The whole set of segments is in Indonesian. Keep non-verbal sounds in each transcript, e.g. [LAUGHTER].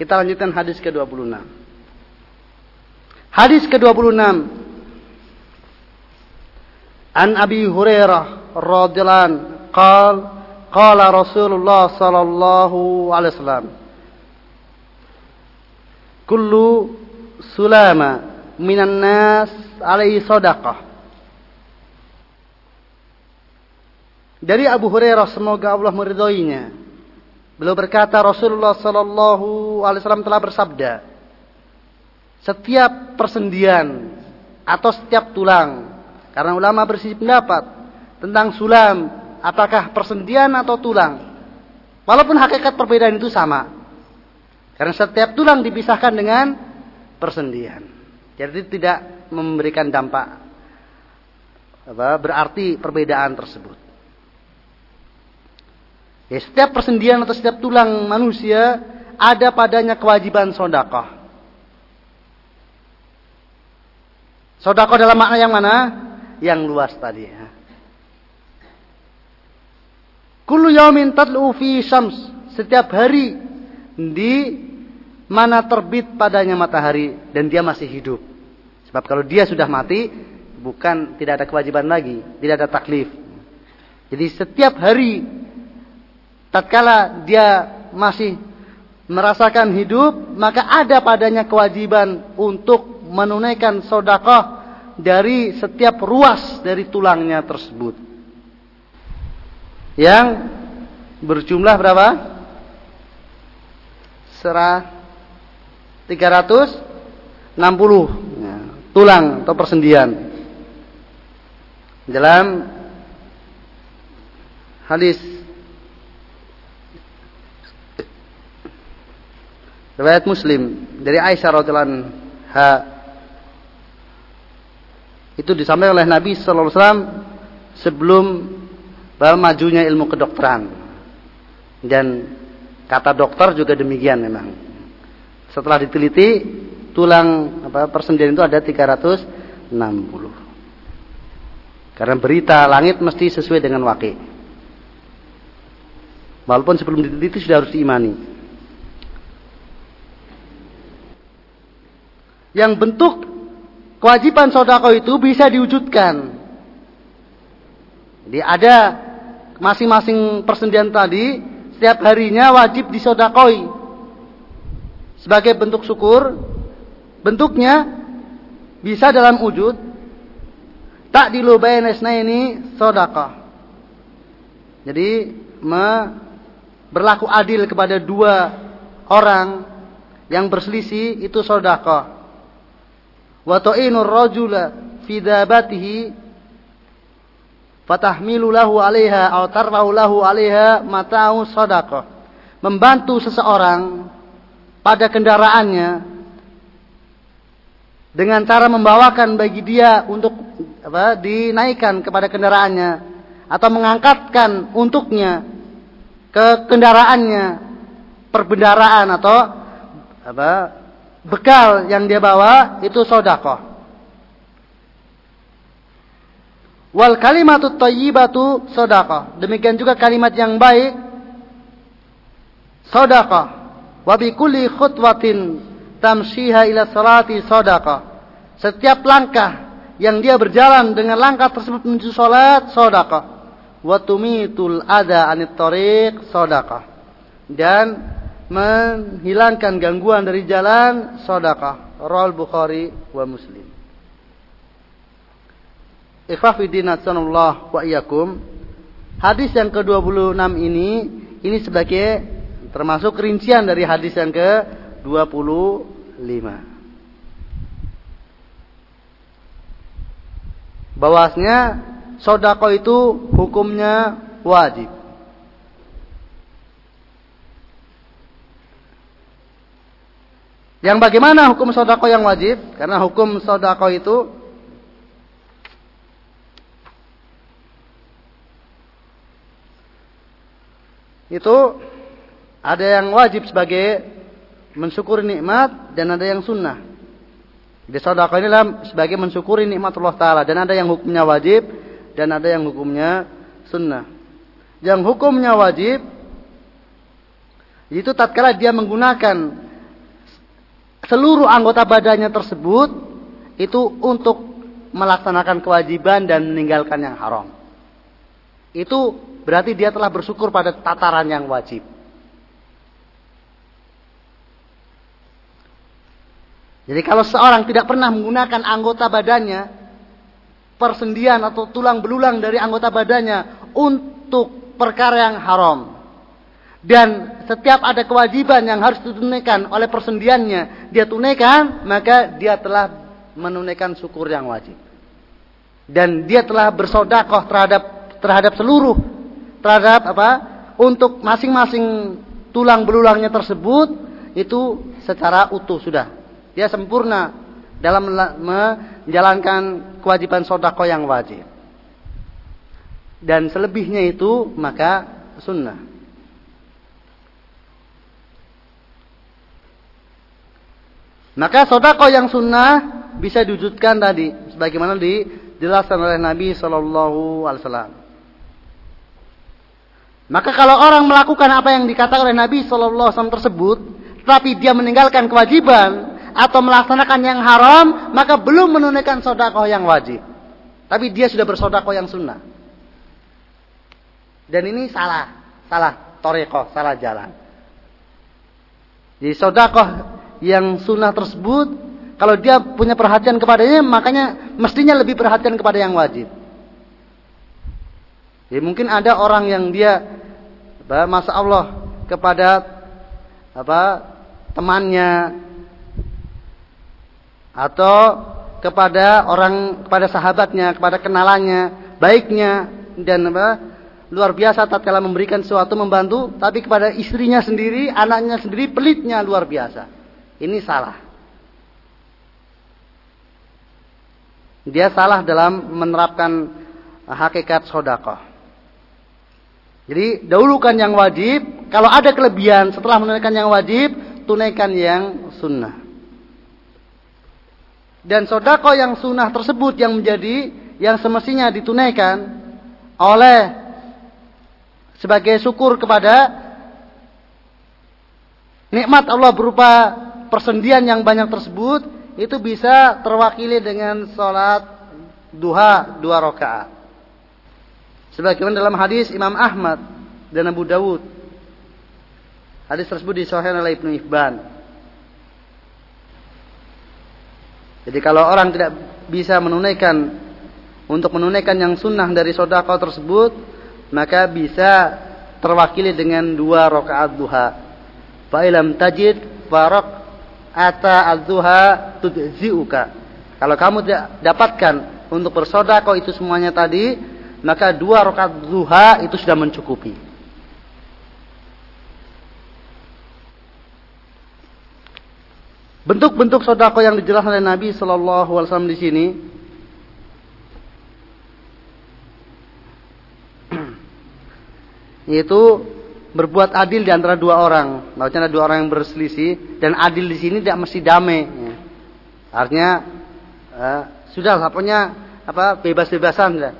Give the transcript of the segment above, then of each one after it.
Kita lanjutkan hadis ke-26. Hadis ke-26 An Abi Hurairah radhiyallahu an qala qala Rasulullah sallallahu alaihi wasallam Kullu sulama minan nas alaihi sadaqah Dari Abu Hurairah semoga Allah meridhoinya. Beliau berkata Rasulullah sallallahu alaihi wasallam telah bersabda, setiap persendian atau setiap tulang, karena ulama bersih pendapat tentang sulam, apakah persendian atau tulang. Walaupun hakikat perbedaan itu sama. Karena setiap tulang dipisahkan dengan persendian. Jadi tidak memberikan dampak berarti perbedaan tersebut. Ya, setiap persendian atau setiap tulang manusia ada padanya kewajiban sodakoh. Sodakoh dalam makna yang mana? Yang luas tadi. Ya. Kullu yaumin tatlu fi syams. Setiap hari di mana terbit padanya matahari dan dia masih hidup. Sebab kalau dia sudah mati, bukan tidak ada kewajiban lagi, tidak ada taklif. Jadi setiap hari tatkala dia masih merasakan hidup, maka ada padanya kewajiban untuk menunaikan sodakoh dari setiap ruas dari tulangnya tersebut. Yang berjumlah berapa? Serah 360 ya, tulang atau persendian. Dalam hadis Riwayat Muslim dari Aisyah radhiyallahu anha itu disampaikan oleh Nabi sallallahu alaihi wasallam sebelum majunya ilmu kedokteran. Dan kata dokter juga demikian memang. Setelah diteliti tulang apa persendian itu ada 360. Karena berita langit mesti sesuai dengan wakil. Walaupun sebelum diteliti sudah harus diimani. Yang bentuk kewajiban sodako itu bisa diwujudkan. Jadi ada masing-masing persendian tadi setiap harinya wajib disodakoi sebagai bentuk syukur. Bentuknya bisa dalam wujud tak dilubain ini sodako. Jadi me, berlaku adil kepada dua orang yang berselisih itu sodako wa ta'inur rajula fi dabatihi fatahmilu lahu 'alaiha aw tarfa'u lahu 'alaiha mata'u membantu seseorang pada kendaraannya dengan cara membawakan bagi dia untuk apa dinaikkan kepada kendaraannya atau mengangkatkan untuknya ke kendaraannya perbendaraan atau apa bekal yang dia bawa itu sodakoh. Wal kalimatut thayyibatu sodakoh. Demikian juga kalimat yang baik sodakoh. Wa bi kulli khutwatin tamshiha ila salati sodakoh. Setiap langkah yang dia berjalan dengan langkah tersebut menuju salat sodakoh. Wa tumitul ada anit tariq. Dan menghilangkan gangguan dari jalan sedekah. Rawal Bukhari wa Muslim. Ikhwafidin wa iyyakum. Hadis yang ke-26 ini ini sebagai termasuk rincian dari hadis yang ke-25. Bahwasanya sodako itu hukumnya wajib. Yang bagaimana hukum sodako yang wajib? Karena hukum sodako itu itu ada yang wajib sebagai mensyukuri nikmat dan ada yang sunnah. Di sodako inilah sebagai mensyukuri nikmat Allah Taala dan ada yang hukumnya wajib dan ada yang hukumnya sunnah. Yang hukumnya wajib itu tatkala dia menggunakan seluruh anggota badannya tersebut itu untuk melaksanakan kewajiban dan meninggalkan yang haram. Itu berarti dia telah bersyukur pada tataran yang wajib. Jadi kalau seorang tidak pernah menggunakan anggota badannya, persendian atau tulang belulang dari anggota badannya untuk perkara yang haram. Dan setiap ada kewajiban yang harus ditunaikan oleh persendiannya, dia tunaikan, maka dia telah menunaikan syukur yang wajib. Dan dia telah bersodakoh terhadap terhadap seluruh terhadap apa? Untuk masing-masing tulang belulangnya tersebut itu secara utuh sudah. Dia sempurna dalam menjalankan kewajiban sodako yang wajib. Dan selebihnya itu maka sunnah. Maka sodako yang sunnah bisa diwujudkan tadi, sebagaimana dijelaskan oleh Nabi Shallallahu Alaihi Wasallam. Maka kalau orang melakukan apa yang dikatakan oleh Nabi Shallallahu Alaihi Wasallam tersebut, tapi dia meninggalkan kewajiban, atau melaksanakan yang haram, maka belum menunaikan sodakoh yang wajib. Tapi dia sudah bersodakoh yang sunnah. Dan ini salah, salah toreko, salah jalan. Jadi sodakoh yang sunnah tersebut, kalau dia punya perhatian kepadanya, makanya mestinya lebih perhatian kepada yang wajib. Jadi mungkin ada orang yang dia, masa Allah kepada apa temannya atau kepada orang kepada sahabatnya, kepada kenalannya, baiknya dan apa? luar biasa tatkala memberikan sesuatu membantu, tapi kepada istrinya sendiri, anaknya sendiri pelitnya luar biasa. Ini salah. Dia salah dalam menerapkan hakikat sodakoh. Jadi dahulukan yang wajib, kalau ada kelebihan setelah menunaikan yang wajib, tunaikan yang sunnah. Dan sodako yang sunnah tersebut yang menjadi yang semestinya ditunaikan oleh sebagai syukur kepada nikmat Allah berupa persendian yang banyak tersebut itu bisa terwakili dengan sholat duha dua rakaat. Sebagaimana dalam hadis Imam Ahmad dan Abu Dawud. Hadis tersebut disahihkan oleh Ibnu Ibban. Jadi kalau orang tidak bisa menunaikan untuk menunaikan yang sunnah dari sodako tersebut, maka bisa terwakili dengan dua rakaat duha. Fa'ilam tajid farok ata al-duha tudziuka. Kalau kamu tidak dapatkan untuk bersodako itu semuanya tadi, maka dua rakaat duha itu sudah mencukupi. Bentuk-bentuk sodako yang dijelaskan oleh Nabi Shallallahu Alaihi Wasallam di sini [CLEARS THROAT] yaitu berbuat adil di antara dua orang. Maksudnya ada dua orang yang berselisih dan adil di sini tidak mesti damai. Ya. Artinya eh, sudah pokoknya apa bebas-bebasan ya.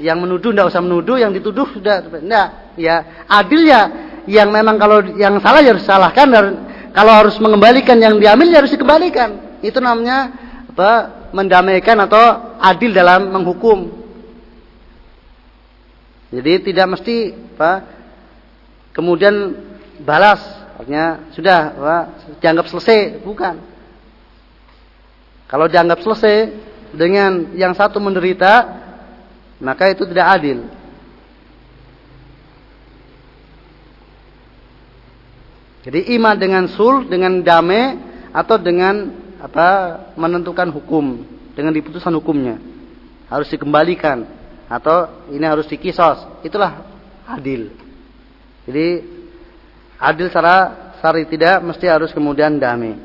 Yang menuduh tidak usah menuduh, yang dituduh sudah tidak. Ya adil ya yang memang kalau yang salah ya harus salahkan dan kalau harus mengembalikan yang diambil ya harus dikembalikan. Itu namanya apa? Mendamaikan atau adil dalam menghukum. Jadi tidak mesti apa? Kemudian balas, artinya sudah apa? Dianggap selesai, bukan. Kalau dianggap selesai dengan yang satu menderita, maka itu tidak adil. Jadi iman dengan sul, dengan damai atau dengan apa menentukan hukum dengan diputuskan hukumnya harus dikembalikan atau ini harus dikisos itulah adil jadi adil secara sari tidak mesti harus kemudian damai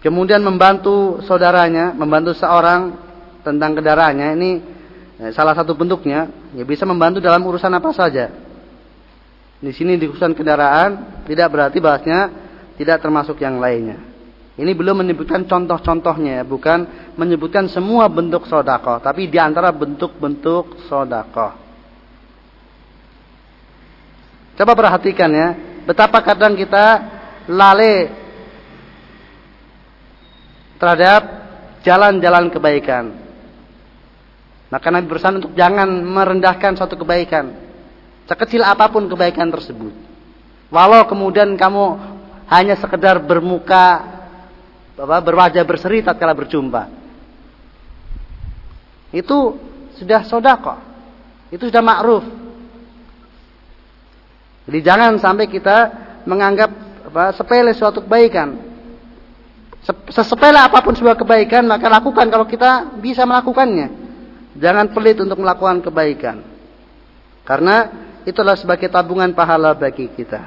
kemudian membantu saudaranya membantu seorang tentang kendaraannya ini eh, salah satu bentuknya ya bisa membantu dalam urusan apa saja di sini dikhususkan kendaraan tidak berarti bahasnya tidak termasuk yang lainnya. Ini belum menyebutkan contoh-contohnya, bukan menyebutkan semua bentuk sodako, tapi di antara bentuk-bentuk sodako. Coba perhatikan ya, betapa kadang kita lalai terhadap jalan-jalan kebaikan. Maka Nabi berusaha untuk jangan merendahkan suatu kebaikan. Sekecil apa pun kebaikan tersebut. Walau kemudian kamu hanya sekedar bermuka, berwajah berseri tatkala berjumpa. Itu sudah sodako. Itu sudah ma'ruf. Jadi jangan sampai kita menganggap apa, sepele suatu kebaikan. Sesepele apa pun sebuah kebaikan, maka lakukan kalau kita bisa melakukannya. Jangan pelit untuk melakukan kebaikan. Karena itulah sebagai tabungan pahala bagi kita.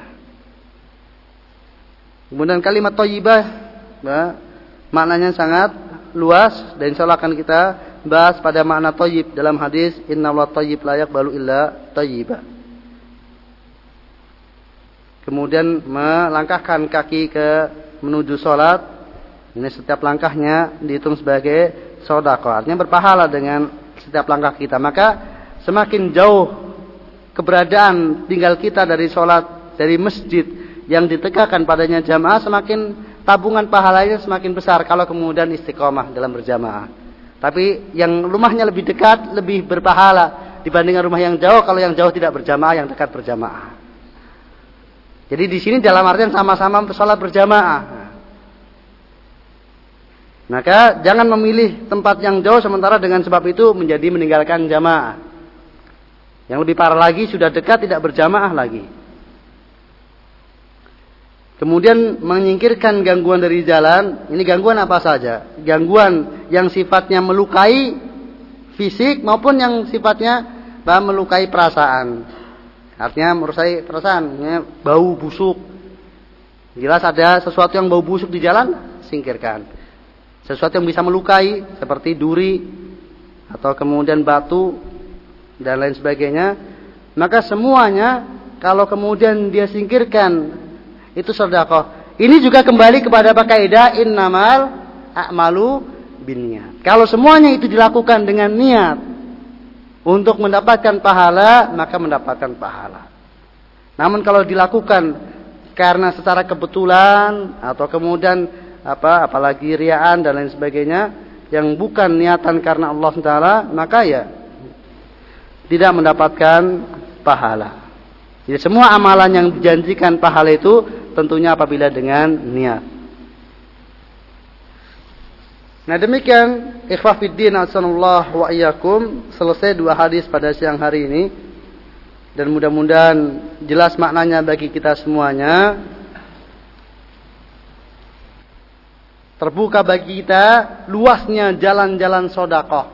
Kemudian kalimat toyibah, ya, maknanya sangat luas dan insya Allah akan kita bahas pada makna toyib dalam hadis Inna Allah toyib layak balu illa toyibah. Kemudian melangkahkan kaki ke menuju sholat ini setiap langkahnya dihitung sebagai sodako. Artinya berpahala dengan setiap langkah kita. Maka semakin jauh keberadaan tinggal kita dari sholat, dari masjid yang ditegakkan padanya jamaah, semakin tabungan pahalanya semakin besar kalau kemudian istiqomah dalam berjamaah. Tapi yang rumahnya lebih dekat, lebih berpahala dibandingkan rumah yang jauh. Kalau yang jauh tidak berjamaah, yang dekat berjamaah. Jadi di sini dalam artian sama-sama sholat berjamaah. Maka jangan memilih tempat yang jauh sementara dengan sebab itu menjadi meninggalkan jamaah. Yang lebih parah lagi sudah dekat tidak berjamaah lagi. Kemudian menyingkirkan gangguan dari jalan. Ini gangguan apa saja? Gangguan yang sifatnya melukai fisik maupun yang sifatnya melukai perasaan. Artinya merusak perasaan, bau busuk. Jelas ada sesuatu yang bau busuk di jalan, singkirkan. Sesuatu yang bisa melukai seperti duri atau kemudian batu dan lain sebagainya. Maka semuanya kalau kemudian dia singkirkan itu sedekah. Ini juga kembali kepada kaidah innamal a'malu binniyat kalau semuanya itu dilakukan dengan niat untuk mendapatkan pahala maka mendapatkan pahala namun kalau dilakukan karena secara kebetulan atau kemudian apa apalagi riaan dan lain sebagainya yang bukan niatan karena Allah Taala maka ya tidak mendapatkan pahala. Jadi semua amalan yang dijanjikan pahala itu tentunya apabila dengan niat. Nah demikian ikhwah fiddin asanullah wa iyyakum selesai dua hadis pada siang hari ini dan mudah-mudahan jelas maknanya bagi kita semuanya Terbuka bagi kita luasnya jalan-jalan sodakoh.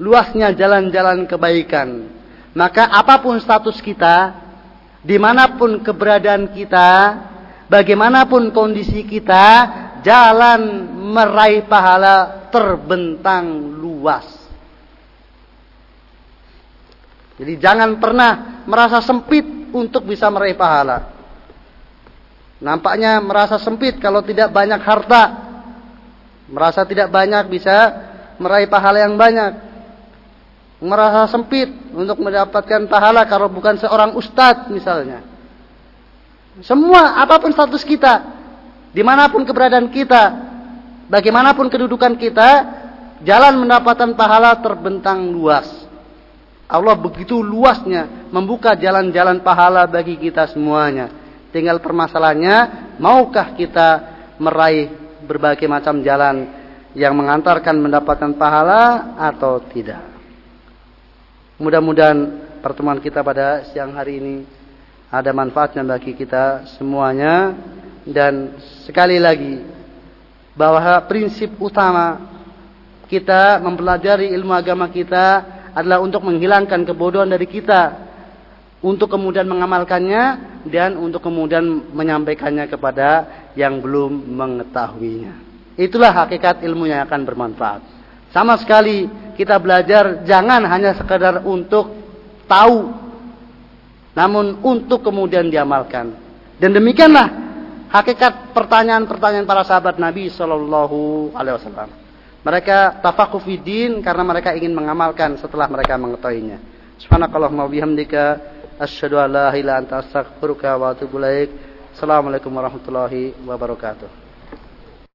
Luasnya jalan-jalan kebaikan. Maka apa pun status kita, di mana pun keberadaan kita, bagaimanapun kondisi kita, jalan meraih pahala terbentang luas. Jadi jangan pernah merasa sempit untuk bisa meraih pahala. Nampaknya merasa sempit kalau tidak banyak harta, Merasa tidak banyak bisa meraih pahala yang banyak. Merasa sempit untuk mendapatkan pahala kalau bukan seorang ustadz misalnya. Semua apa pun status kita, di mana pun keberadaan kita, bagaimanapun kedudukan kita, jalan mendapatkan pahala terbentang luas. Allah begitu luasnya membuka jalan-jalan pahala bagi kita semuanya. Tinggal permasalahannya, maukah kita meraih berbagai macam jalan yang mengantarkan mendapatkan pahala atau tidak. Mudah-mudahan pertemuan kita pada siang hari ini ada manfaatnya bagi kita semuanya dan sekali lagi bahwa prinsip utama kita mempelajari ilmu agama kita adalah untuk menghilangkan kebodohan dari kita untuk kemudian mengamalkannya dan untuk kemudian menyampaikannya kepada yang belum mengetahuinya. Itulah hakikat ilmu yang akan bermanfaat. Sama sekali kita belajar jangan hanya sekedar untuk tahu, namun untuk kemudian diamalkan. Dan demikianlah hakikat pertanyaan-pertanyaan para sahabat Nabi Shallallahu Alaihi Wasallam. Mereka tafakuh karena mereka ingin mengamalkan setelah mereka mengetahuinya. Subhanakallahumma bihamdika asyhadu an la ilaha anta astaghfiruka wa atubu ilaik. Assalamualaikum warahmatullahi wabarakatuh.